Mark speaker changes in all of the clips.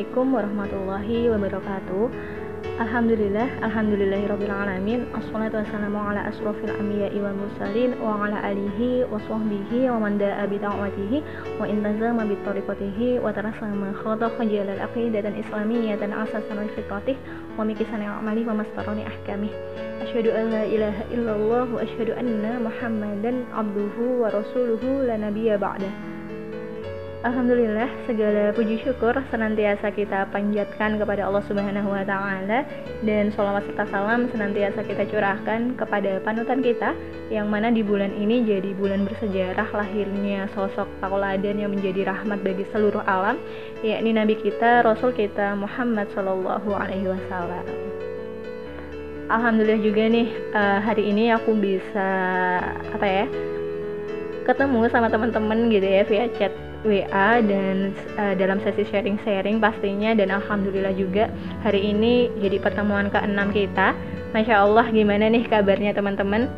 Speaker 1: Assalamualaikum warahmatullahi wabarakatuh. Alhamdulillah Alhamdulillahirabbil alamin. Assalatu wassalamu ala asrofil anbiya'i wal mursalin wa ala alihi wa sahbihi wa man da'a bi da'watihi wa intazama bi tariqatihi wa tarassama khadaqa jalal aqidatan islamiyatan asasan wa fiqatih wa mikisan amali wa mastarani ahkamih. Asyhadu an la ilaha illallah wa asyhadu anna Muhammadan abduhu wa rasuluhu la nabiyya ba'dah Alhamdulillah segala puji syukur senantiasa kita panjatkan kepada Allah Subhanahu wa taala dan sholawat serta salam senantiasa kita curahkan kepada panutan kita yang mana di bulan ini jadi bulan bersejarah lahirnya sosok tauladan yang menjadi rahmat bagi seluruh alam yakni nabi kita Rasul kita Muhammad Shallallahu alaihi wasallam. Alhamdulillah juga nih uh, hari ini aku bisa apa ya ketemu sama teman-teman gitu ya via chat WA dan uh, dalam sesi sharing-sharing pastinya dan alhamdulillah juga hari ini jadi pertemuan ke-6 kita. Masya Allah gimana nih kabarnya teman-teman?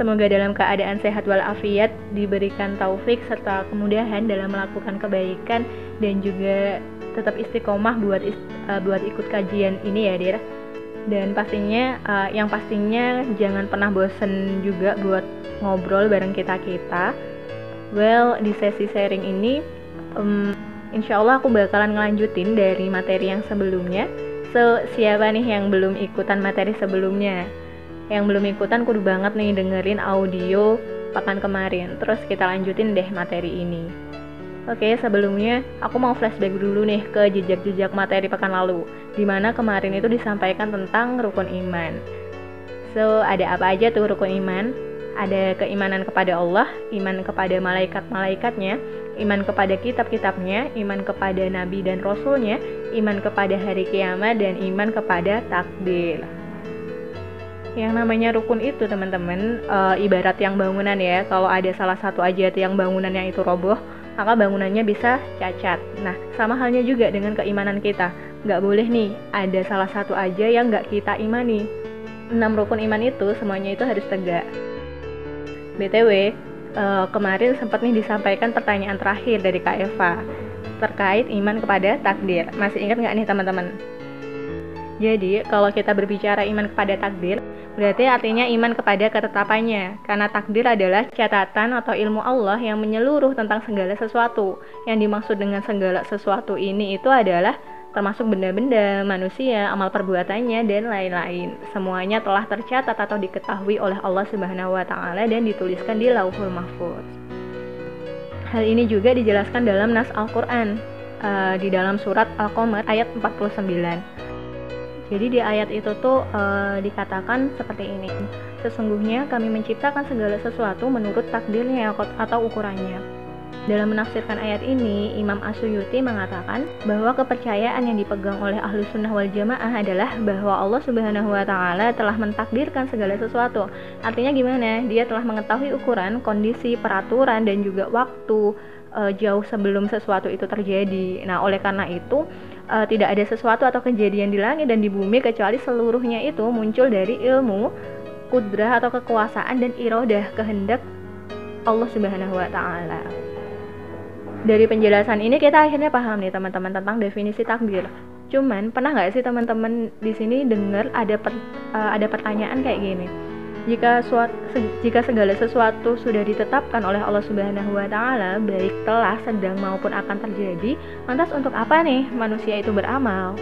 Speaker 1: Semoga dalam keadaan sehat walafiat diberikan taufik serta kemudahan dalam melakukan kebaikan dan juga tetap istiqomah buat uh, buat ikut kajian ini ya, Dir. Dan pastinya uh, yang pastinya jangan pernah bosen juga buat ngobrol bareng kita-kita Well, di sesi sharing ini, um, insya Allah aku bakalan ngelanjutin dari materi yang sebelumnya. So, siapa nih yang belum ikutan materi sebelumnya? Yang belum ikutan kudu banget nih dengerin audio pekan kemarin. Terus kita lanjutin deh materi ini. Oke, sebelumnya aku mau flashback dulu nih ke jejak-jejak materi pekan lalu, di mana kemarin itu disampaikan tentang rukun iman. So, ada apa aja tuh rukun iman? Ada keimanan kepada Allah, iman kepada malaikat-malaikatnya, iman kepada kitab-kitabnya, iman kepada nabi dan rasulnya, iman kepada hari kiamat, dan iman kepada takdir. Yang namanya rukun itu teman-teman e, ibarat yang bangunan ya. Kalau ada salah satu aja yang bangunannya itu roboh, maka bangunannya bisa cacat. Nah, sama halnya juga dengan keimanan kita. Nggak boleh nih ada salah satu aja yang nggak kita imani. Enam rukun iman itu semuanya itu harus tegak. BTW, uh, eh, kemarin sempat nih disampaikan pertanyaan terakhir dari Kak Eva terkait iman kepada takdir. Masih ingat nggak nih teman-teman? Jadi, kalau kita berbicara iman kepada takdir, berarti artinya iman kepada ketetapannya. Karena takdir adalah catatan atau ilmu Allah yang menyeluruh tentang segala sesuatu. Yang dimaksud dengan segala sesuatu ini itu adalah termasuk benda-benda, manusia, amal perbuatannya dan lain-lain. Semuanya telah tercatat atau diketahui oleh Allah Subhanahu wa taala dan dituliskan di Lauhul Mahfuz. Hal ini juga dijelaskan dalam nas Al-Qur'an uh, di dalam surat Al-Qamar ayat 49. Jadi di ayat itu tuh uh, dikatakan seperti ini. Sesungguhnya kami menciptakan segala sesuatu menurut takdirnya atau ukurannya dalam menafsirkan ayat ini, Imam Asyuyuti mengatakan bahwa kepercayaan yang dipegang oleh ahlu sunnah wal jamaah adalah bahwa Allah subhanahu wa ta'ala telah mentakdirkan segala sesuatu. Artinya gimana? Dia telah mengetahui ukuran, kondisi, peraturan, dan juga waktu uh, jauh sebelum sesuatu itu terjadi. Nah, oleh karena itu, uh, tidak ada sesuatu atau kejadian di langit dan di bumi kecuali seluruhnya itu muncul dari ilmu, kudrah atau kekuasaan dan irodah kehendak Allah Subhanahu wa taala dari penjelasan ini kita akhirnya paham nih teman-teman tentang definisi takdir. Cuman pernah nggak sih teman-teman di sini dengar ada per, uh, ada pertanyaan kayak gini? Jika suat, se, jika segala sesuatu sudah ditetapkan oleh Allah Subhanahu wa taala, baik telah, sedang maupun akan terjadi, lantas untuk apa nih manusia itu beramal?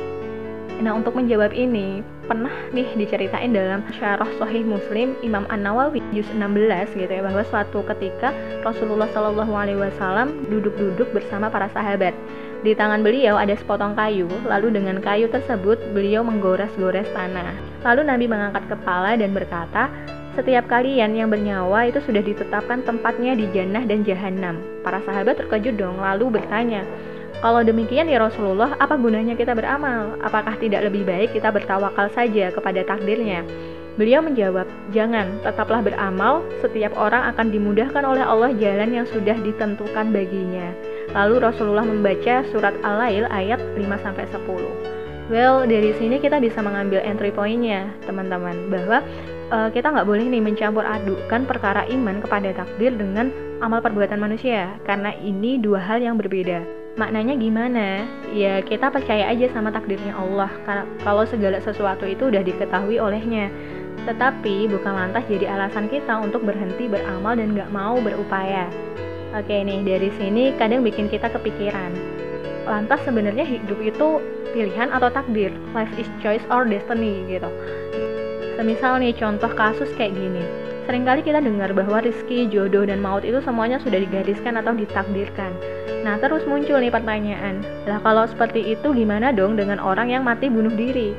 Speaker 1: Nah, untuk menjawab ini, pernah nih diceritain dalam syarah Sahih Muslim Imam An Nawawi juz 16 gitu ya bahwa suatu ketika Rasulullah Shallallahu Alaihi Wasallam duduk-duduk bersama para sahabat. Di tangan beliau ada sepotong kayu, lalu dengan kayu tersebut beliau menggores-gores tanah. Lalu Nabi mengangkat kepala dan berkata, setiap kalian yang bernyawa itu sudah ditetapkan tempatnya di jannah dan jahanam. Para sahabat terkejut dong, lalu bertanya, kalau demikian ya Rasulullah, apa gunanya kita beramal? Apakah tidak lebih baik kita bertawakal saja kepada takdirnya? Beliau menjawab, jangan, tetaplah beramal, setiap orang akan dimudahkan oleh Allah jalan yang sudah ditentukan baginya. Lalu Rasulullah membaca surat Al-Lail ayat 5-10. Well, dari sini kita bisa mengambil entry pointnya, teman-teman, bahwa uh, kita nggak boleh nih mencampur adukkan perkara iman kepada takdir dengan amal perbuatan manusia, karena ini dua hal yang berbeda. Maknanya gimana? Ya kita percaya aja sama takdirnya Allah kalau segala sesuatu itu udah diketahui olehnya. Tetapi bukan lantas jadi alasan kita untuk berhenti beramal dan gak mau berupaya. Oke nih, dari sini kadang bikin kita kepikiran. Lantas sebenarnya hidup itu pilihan atau takdir? Life is choice or destiny gitu. Semisal nih contoh kasus kayak gini. Seringkali kita dengar bahwa rizki, jodoh, dan maut itu semuanya sudah digariskan atau ditakdirkan. Nah, terus muncul nih pertanyaan, lah kalau seperti itu gimana dong dengan orang yang mati bunuh diri?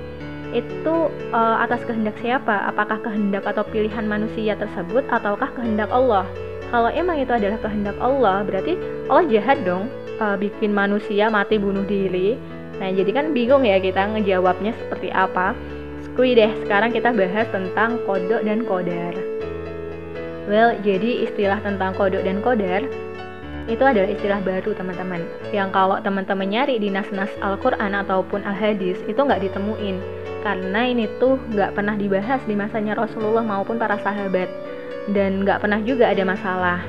Speaker 1: Itu uh, atas kehendak siapa? Apakah kehendak atau pilihan manusia tersebut ataukah kehendak Allah? Kalau emang itu adalah kehendak Allah, berarti Allah jahat dong uh, bikin manusia mati bunuh diri. Nah, jadi kan bingung ya kita ngejawabnya seperti apa. Skui deh, sekarang kita bahas tentang kodok dan kodar. Well, jadi istilah tentang kodok dan kodar itu adalah istilah baru teman-teman. Yang kalau teman-teman nyari di nas-nas Al-Quran ataupun Al-Hadis itu nggak ditemuin. Karena ini tuh nggak pernah dibahas di masanya Rasulullah maupun para sahabat. Dan nggak pernah juga ada masalah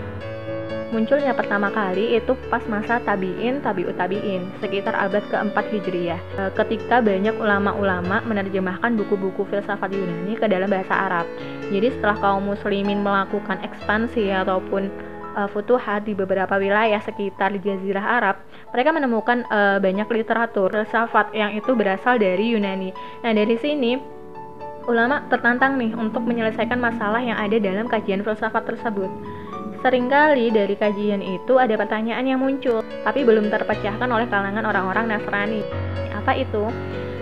Speaker 1: munculnya pertama kali itu pas masa tabiin tabiut tabiin sekitar abad keempat hijriyah e, ketika banyak ulama-ulama menerjemahkan buku-buku filsafat Yunani ke dalam bahasa Arab jadi setelah kaum muslimin melakukan ekspansi ataupun uh, futuhat di beberapa wilayah sekitar Jazirah Arab, mereka menemukan uh, banyak literatur filsafat yang itu berasal dari Yunani. Nah, dari sini ulama tertantang nih untuk menyelesaikan masalah yang ada dalam kajian filsafat tersebut. Seringkali dari kajian itu ada pertanyaan yang muncul, tapi belum terpecahkan oleh kalangan orang-orang Nasrani. Apa itu?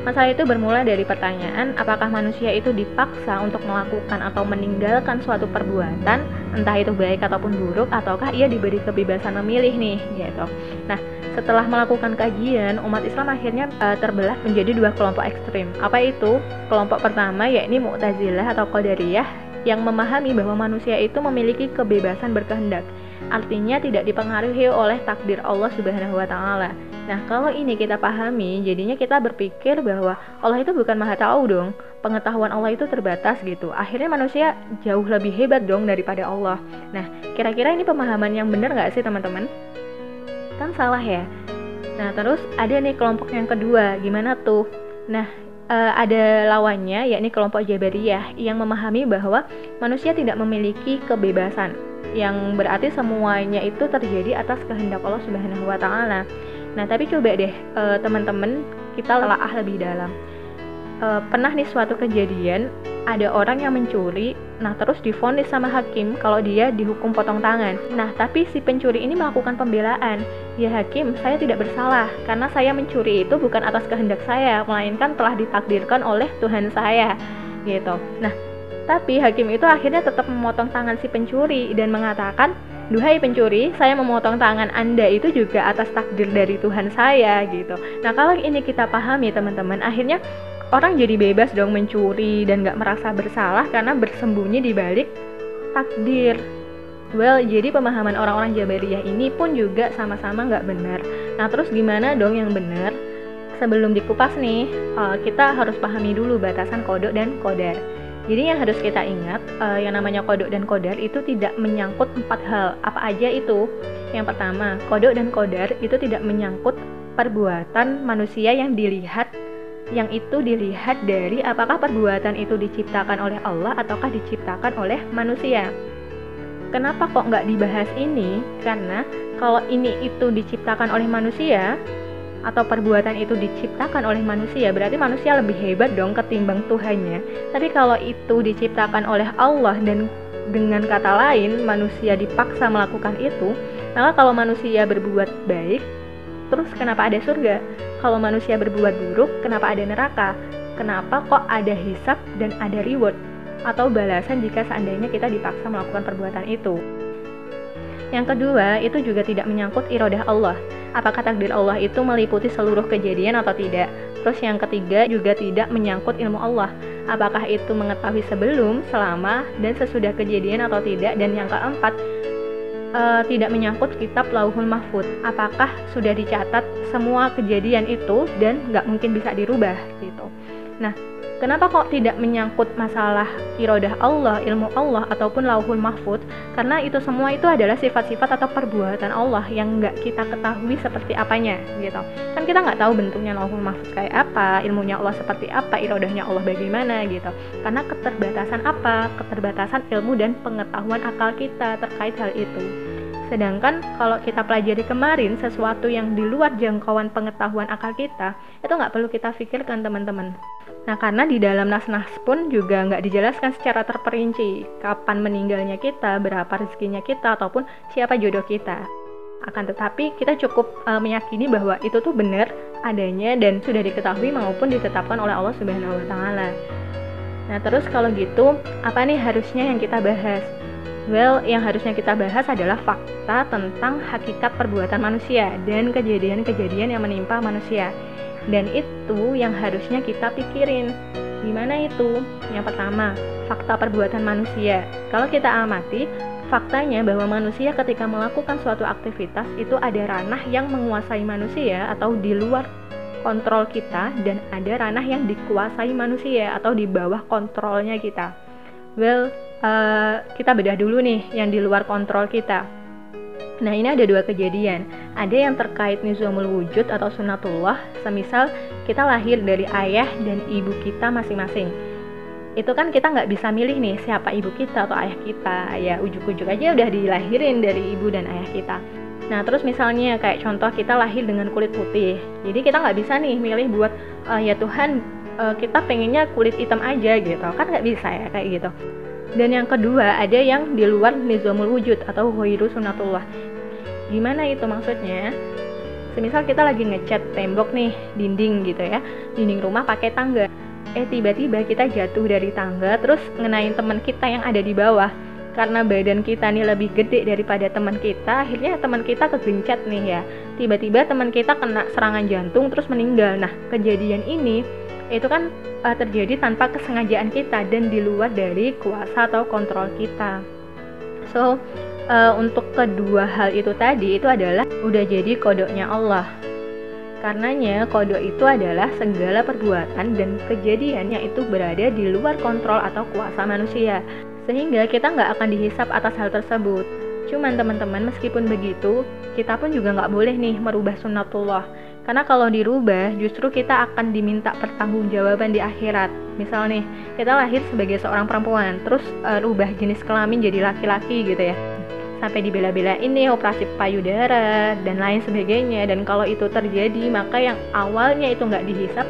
Speaker 1: Masalah itu bermula dari pertanyaan, apakah manusia itu dipaksa untuk melakukan atau meninggalkan suatu perbuatan, entah itu baik ataupun buruk, ataukah ia diberi kebebasan memilih nih, gitu. Nah, setelah melakukan kajian, umat Islam akhirnya uh, terbelah menjadi dua kelompok ekstrim. Apa itu? Kelompok pertama yakni Mu'tazilah atau Qadariyah yang memahami bahwa manusia itu memiliki kebebasan berkehendak. Artinya tidak dipengaruhi oleh takdir Allah Subhanahu wa taala. Nah, kalau ini kita pahami, jadinya kita berpikir bahwa Allah itu bukan maha tahu dong. Pengetahuan Allah itu terbatas gitu. Akhirnya manusia jauh lebih hebat dong daripada Allah. Nah, kira-kira ini pemahaman yang benar nggak sih teman-teman? Kan salah ya. Nah, terus ada nih kelompok yang kedua. Gimana tuh? Nah, uh, ada lawannya yakni kelompok Jabariyah yang memahami bahwa manusia tidak memiliki kebebasan yang berarti semuanya itu terjadi atas kehendak Allah Subhanahu wa taala. Nah, tapi coba deh uh, teman-teman kita telaah lebih dalam. Uh, pernah nih suatu kejadian ada orang yang mencuri, nah terus difonis sama hakim kalau dia dihukum potong tangan. Nah, tapi si pencuri ini melakukan pembelaan. Ya hakim, saya tidak bersalah karena saya mencuri itu bukan atas kehendak saya, melainkan telah ditakdirkan oleh Tuhan saya. Gitu. Nah, tapi hakim itu akhirnya tetap memotong tangan si pencuri dan mengatakan Duhai pencuri, saya memotong tangan Anda itu juga atas takdir dari Tuhan saya gitu. Nah kalau ini kita pahami teman-teman, akhirnya orang jadi bebas dong mencuri dan gak merasa bersalah karena bersembunyi di balik takdir. Well, jadi pemahaman orang-orang Jabariyah ini pun juga sama-sama gak benar. Nah terus gimana dong yang benar? Sebelum dikupas nih, eh, kita harus pahami dulu batasan kodok dan kodar. Jadi yang harus kita ingat, uh, yang namanya kodok dan kodar itu tidak menyangkut empat hal. Apa aja itu? Yang pertama, kodok dan kodar itu tidak menyangkut perbuatan manusia yang dilihat yang itu dilihat dari apakah perbuatan itu diciptakan oleh Allah ataukah diciptakan oleh manusia. Kenapa kok nggak dibahas ini? Karena kalau ini itu diciptakan oleh manusia, atau perbuatan itu diciptakan oleh manusia, berarti manusia lebih hebat dong ketimbang Tuhannya. Tapi kalau itu diciptakan oleh Allah dan dengan kata lain manusia dipaksa melakukan itu, maka kalau manusia berbuat baik, terus kenapa ada surga? Kalau manusia berbuat buruk, kenapa ada neraka? Kenapa kok ada hisap dan ada reward atau balasan jika seandainya kita dipaksa melakukan perbuatan itu? Yang kedua, itu juga tidak menyangkut irodah Allah apakah takdir Allah itu meliputi seluruh kejadian atau tidak. Terus yang ketiga juga tidak menyangkut ilmu Allah. Apakah itu mengetahui sebelum, selama, dan sesudah kejadian atau tidak. Dan yang keempat, uh, tidak menyangkut kitab Lauhul Mahfud. Apakah sudah dicatat semua kejadian itu dan nggak mungkin bisa dirubah gitu. Nah, Kenapa kok tidak menyangkut masalah irodah Allah, ilmu Allah, ataupun lauhul mahfud? Karena itu semua itu adalah sifat-sifat atau perbuatan Allah yang nggak kita ketahui seperti apanya, gitu. Kan kita nggak tahu bentuknya lauhul mahfud kayak apa, ilmunya Allah seperti apa, irodahnya Allah bagaimana, gitu. Karena keterbatasan apa? Keterbatasan ilmu dan pengetahuan akal kita terkait hal itu. Sedangkan kalau kita pelajari kemarin sesuatu yang di luar jangkauan pengetahuan akal kita, itu nggak perlu kita pikirkan teman-teman. Nah karena di dalam nas-nas pun juga nggak dijelaskan secara terperinci kapan meninggalnya kita, berapa rezekinya kita, ataupun siapa jodoh kita. Akan tetapi kita cukup uh, meyakini bahwa itu tuh benar adanya dan sudah diketahui maupun ditetapkan oleh Allah Subhanahu wa taala. Nah, terus kalau gitu, apa nih harusnya yang kita bahas? Well, yang harusnya kita bahas adalah fakta tentang hakikat perbuatan manusia dan kejadian-kejadian yang menimpa manusia. Dan itu yang harusnya kita pikirin. Gimana itu? Yang pertama, fakta perbuatan manusia. Kalau kita amati, faktanya bahwa manusia ketika melakukan suatu aktivitas itu ada ranah yang menguasai manusia atau di luar kontrol kita dan ada ranah yang dikuasai manusia atau di bawah kontrolnya kita. Well, uh, kita bedah dulu nih yang di luar kontrol kita. Nah ini ada dua kejadian. Ada yang terkait nizamul wujud atau sunatullah Semisal kita lahir dari ayah dan ibu kita masing-masing. Itu kan kita nggak bisa milih nih siapa ibu kita atau ayah kita. Ya ujuk-ujuk aja udah dilahirin dari ibu dan ayah kita. Nah terus misalnya kayak contoh kita lahir dengan kulit putih. Jadi kita nggak bisa nih milih buat uh, ya Tuhan uh, kita pengennya kulit hitam aja gitu Kan nggak bisa ya kayak gitu dan yang kedua, ada yang di luar nizamul wujud atau huiru sunatullah. Gimana itu maksudnya? Semisal kita lagi ngecat tembok nih, dinding gitu ya, dinding rumah pakai tangga. Eh tiba-tiba kita jatuh dari tangga terus ngenain teman kita yang ada di bawah. Karena badan kita nih lebih gede daripada teman kita, akhirnya teman kita kegencet nih ya. Tiba-tiba teman kita kena serangan jantung terus meninggal. Nah, kejadian ini itu kan uh, terjadi tanpa kesengajaan kita dan di luar dari kuasa atau kontrol kita. So, uh, untuk kedua hal itu tadi itu adalah udah jadi kodoknya Allah. Karenanya kodok itu adalah segala perbuatan dan kejadian yang itu berada di luar kontrol atau kuasa manusia. Sehingga kita nggak akan dihisap atas hal tersebut. Cuman teman-teman meskipun begitu, kita pun juga nggak boleh nih merubah sunnatullah karena kalau dirubah, justru kita akan diminta pertanggungjawaban di akhirat. Misal nih, kita lahir sebagai seorang perempuan, terus uh, rubah jenis kelamin jadi laki-laki gitu ya. Sampai dibela-bela ini operasi payudara dan lain sebagainya. Dan kalau itu terjadi, maka yang awalnya itu nggak dihisap,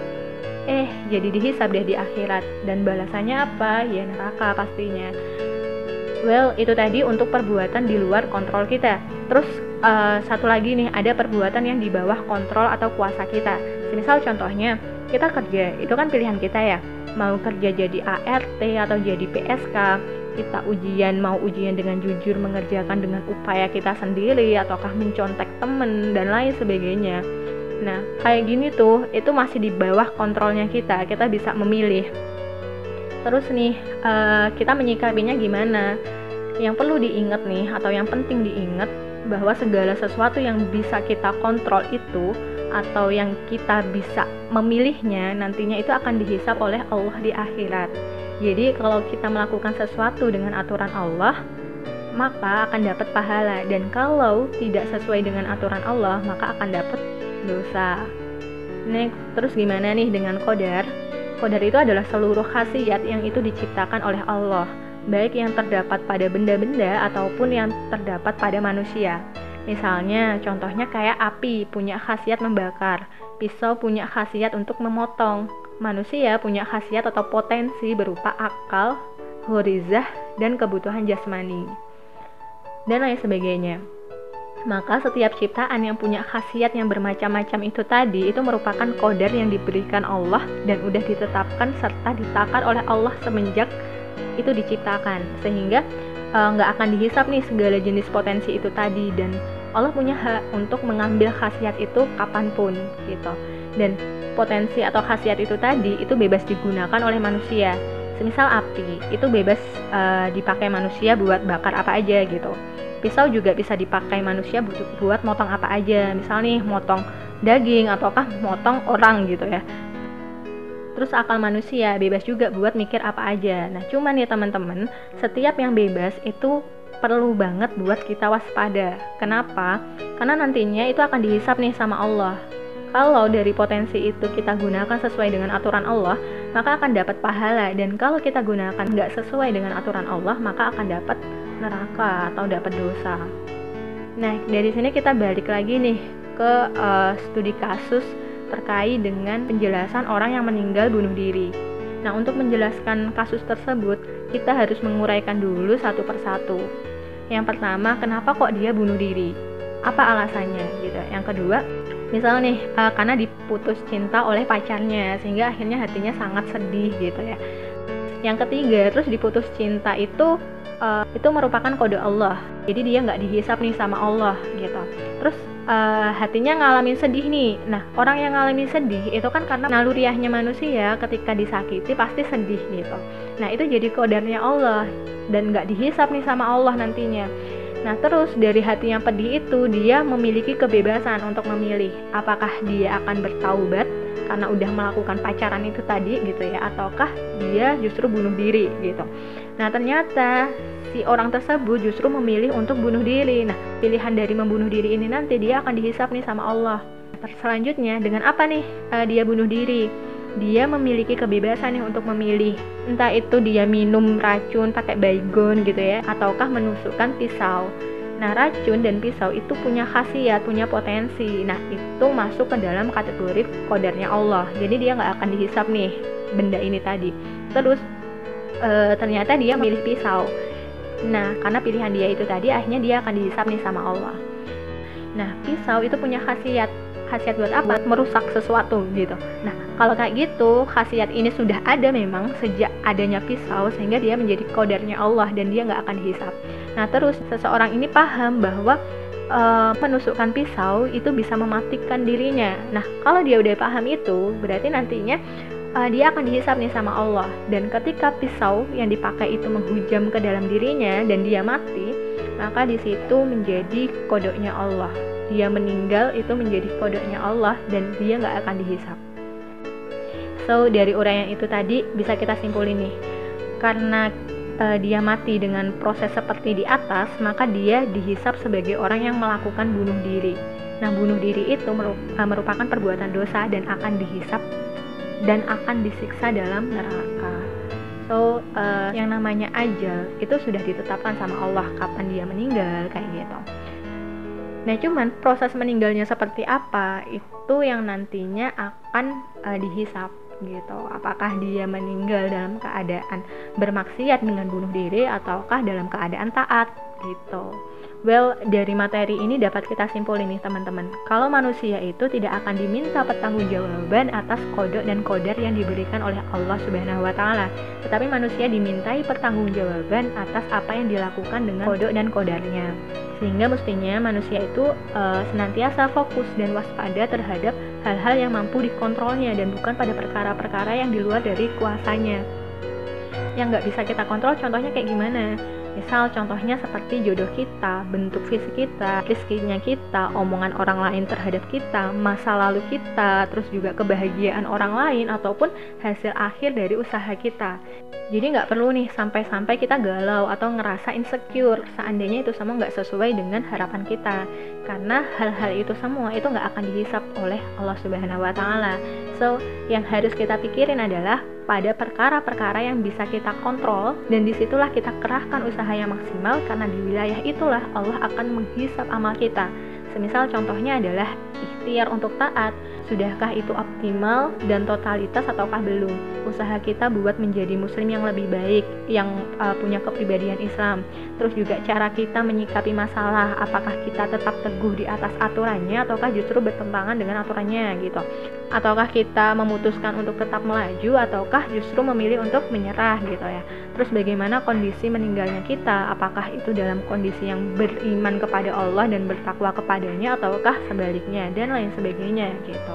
Speaker 1: eh jadi dihisap deh di akhirat. Dan balasannya apa? Ya neraka pastinya. Well, itu tadi untuk perbuatan di luar kontrol kita. Terus uh, satu lagi nih ada perbuatan yang di bawah kontrol atau kuasa kita. Misal contohnya kita kerja itu kan pilihan kita ya. Mau kerja jadi ART atau jadi PSK kita ujian mau ujian dengan jujur mengerjakan dengan upaya kita sendiri ataukah mencontek temen dan lain sebagainya. Nah kayak gini tuh itu masih di bawah kontrolnya kita kita bisa memilih. Terus nih uh, kita menyikapinya gimana? Yang perlu diingat nih atau yang penting diingat bahwa segala sesuatu yang bisa kita kontrol itu atau yang kita bisa memilihnya nantinya itu akan dihisap oleh Allah di akhirat. Jadi kalau kita melakukan sesuatu dengan aturan Allah, maka akan dapat pahala dan kalau tidak sesuai dengan aturan Allah, maka akan dapat dosa. Next, terus gimana nih dengan kodar? Kodar itu adalah seluruh khasiat yang itu diciptakan oleh Allah baik yang terdapat pada benda-benda ataupun yang terdapat pada manusia. Misalnya, contohnya kayak api punya khasiat membakar, pisau punya khasiat untuk memotong, manusia punya khasiat atau potensi berupa akal, horizah, dan kebutuhan jasmani, dan lain sebagainya. Maka setiap ciptaan yang punya khasiat yang bermacam-macam itu tadi itu merupakan kodar yang diberikan Allah dan udah ditetapkan serta ditakar oleh Allah semenjak itu diciptakan sehingga eh, nggak uh, akan dihisap nih segala jenis potensi itu tadi dan Allah punya hak untuk mengambil khasiat itu kapan pun gitu. Dan potensi atau khasiat itu tadi itu bebas digunakan oleh manusia. Semisal api itu bebas uh, dipakai manusia buat bakar apa aja gitu. Pisau juga bisa dipakai manusia buat, buat motong apa aja. Misal nih motong daging ataukah motong orang gitu ya terus akal manusia bebas juga buat mikir apa aja nah cuman ya teman-teman setiap yang bebas itu perlu banget buat kita waspada kenapa karena nantinya itu akan dihisap nih sama Allah kalau dari potensi itu kita gunakan sesuai dengan aturan Allah, maka akan dapat pahala. Dan kalau kita gunakan nggak sesuai dengan aturan Allah, maka akan dapat neraka atau dapat dosa. Nah, dari sini kita balik lagi nih ke uh, studi kasus terkait dengan penjelasan orang yang meninggal bunuh diri. Nah, untuk menjelaskan kasus tersebut, kita harus menguraikan dulu satu persatu. Yang pertama, kenapa kok dia bunuh diri? Apa alasannya gitu. Yang kedua, misal nih uh, karena diputus cinta oleh pacarnya sehingga akhirnya hatinya sangat sedih gitu ya yang ketiga terus diputus cinta itu uh, itu merupakan kode Allah. Jadi dia nggak dihisap nih sama Allah gitu. Terus uh, hatinya ngalamin sedih nih. Nah orang yang ngalamin sedih itu kan karena naluriahnya manusia ketika disakiti pasti sedih gitu. Nah itu jadi kodarnya Allah dan nggak dihisap nih sama Allah nantinya. Nah, terus dari hati yang pedih itu dia memiliki kebebasan untuk memilih apakah dia akan bertaubat karena udah melakukan pacaran itu tadi gitu ya ataukah dia justru bunuh diri gitu. Nah, ternyata si orang tersebut justru memilih untuk bunuh diri. Nah, pilihan dari membunuh diri ini nanti dia akan dihisap nih sama Allah. Selanjutnya dengan apa nih uh, dia bunuh diri? dia memiliki kebebasan nih untuk memilih entah itu dia minum racun pakai baygon gitu ya ataukah menusukkan pisau nah racun dan pisau itu punya khasiat punya potensi nah itu masuk ke dalam kategori kodarnya Allah jadi dia nggak akan dihisap nih benda ini tadi terus e, ternyata dia milih pisau nah karena pilihan dia itu tadi akhirnya dia akan dihisap nih sama Allah nah pisau itu punya khasiat khasiat buat apa? Merusak sesuatu gitu. Nah, kalau kayak gitu, khasiat ini sudah ada memang sejak adanya pisau sehingga dia menjadi kodarnya Allah dan dia nggak akan dihisap. Nah, terus seseorang ini paham bahwa uh, menusukkan pisau itu bisa mematikan dirinya. Nah, kalau dia udah paham itu, berarti nantinya uh, dia akan dihisap nih sama Allah. Dan ketika pisau yang dipakai itu menghujam ke dalam dirinya dan dia mati, maka di situ menjadi kodoknya Allah dia meninggal itu menjadi kodenya Allah dan dia nggak akan dihisap. So dari uraian itu tadi bisa kita simpulin nih, karena uh, dia mati dengan proses seperti di atas, maka dia dihisap sebagai orang yang melakukan bunuh diri. Nah bunuh diri itu e, merupakan perbuatan dosa dan akan dihisap dan akan disiksa dalam neraka. So uh, yang namanya ajal itu sudah ditetapkan sama Allah kapan dia meninggal kayak gitu. Nah, cuman proses meninggalnya seperti apa itu yang nantinya akan uh, dihisap gitu. Apakah dia meninggal dalam keadaan bermaksiat dengan bunuh diri ataukah dalam keadaan taat gitu. Well, dari materi ini dapat kita simpulin nih teman-teman. Kalau manusia itu tidak akan diminta pertanggungjawaban atas kodok dan kodar yang diberikan oleh Allah Subhanahu wa taala, tetapi manusia dimintai pertanggungjawaban atas apa yang dilakukan dengan kodok dan kodarnya. Sehingga mestinya manusia itu uh, senantiasa fokus dan waspada terhadap hal-hal yang mampu dikontrolnya dan bukan pada perkara-perkara yang di luar dari kuasanya. Yang nggak bisa kita kontrol contohnya kayak gimana? Misal contohnya seperti jodoh kita, bentuk fisik kita, rezekinya kita, omongan orang lain terhadap kita, masa lalu kita, terus juga kebahagiaan orang lain ataupun hasil akhir dari usaha kita. Jadi nggak perlu nih sampai-sampai kita galau atau ngerasa insecure seandainya itu semua nggak sesuai dengan harapan kita. Karena hal-hal itu semua itu nggak akan dihisap oleh Allah Subhanahu Wa Taala. So yang harus kita pikirin adalah pada perkara-perkara yang bisa kita kontrol dan di situlah kita kerahkan usaha yang maksimal karena di wilayah itulah Allah akan menghisap amal kita. Semisal contohnya adalah ikhtiar untuk taat, Sudahkah itu optimal dan totalitas ataukah belum? Usaha kita buat menjadi muslim yang lebih baik, yang uh, punya kepribadian Islam. Terus juga cara kita menyikapi masalah, apakah kita tetap teguh di atas aturannya ataukah justru bertentangan dengan aturannya gitu. Ataukah kita memutuskan untuk tetap melaju ataukah justru memilih untuk menyerah gitu ya. Terus bagaimana kondisi meninggalnya kita? Apakah itu dalam kondisi yang beriman kepada Allah dan bertakwa kepadanya ataukah sebaliknya dan lain sebagainya gitu.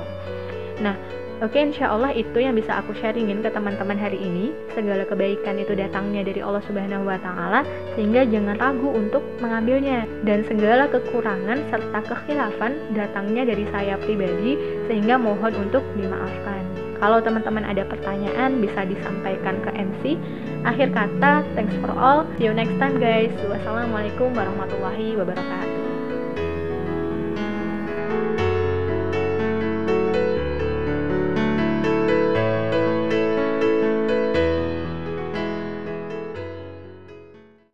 Speaker 1: Nah, Oke, insya Allah itu yang bisa aku sharingin ke teman-teman hari ini. Segala kebaikan itu datangnya dari Allah Subhanahu wa Ta'ala, sehingga jangan ragu untuk mengambilnya. Dan segala kekurangan serta kekhilafan datangnya dari saya pribadi, sehingga mohon untuk dimaafkan. kalau teman-teman ada pertanyaan bisa disampaikan ke MC akhir kata thanks for all see you next time guys wassalamualaikum warahmatullahi wabarakatuh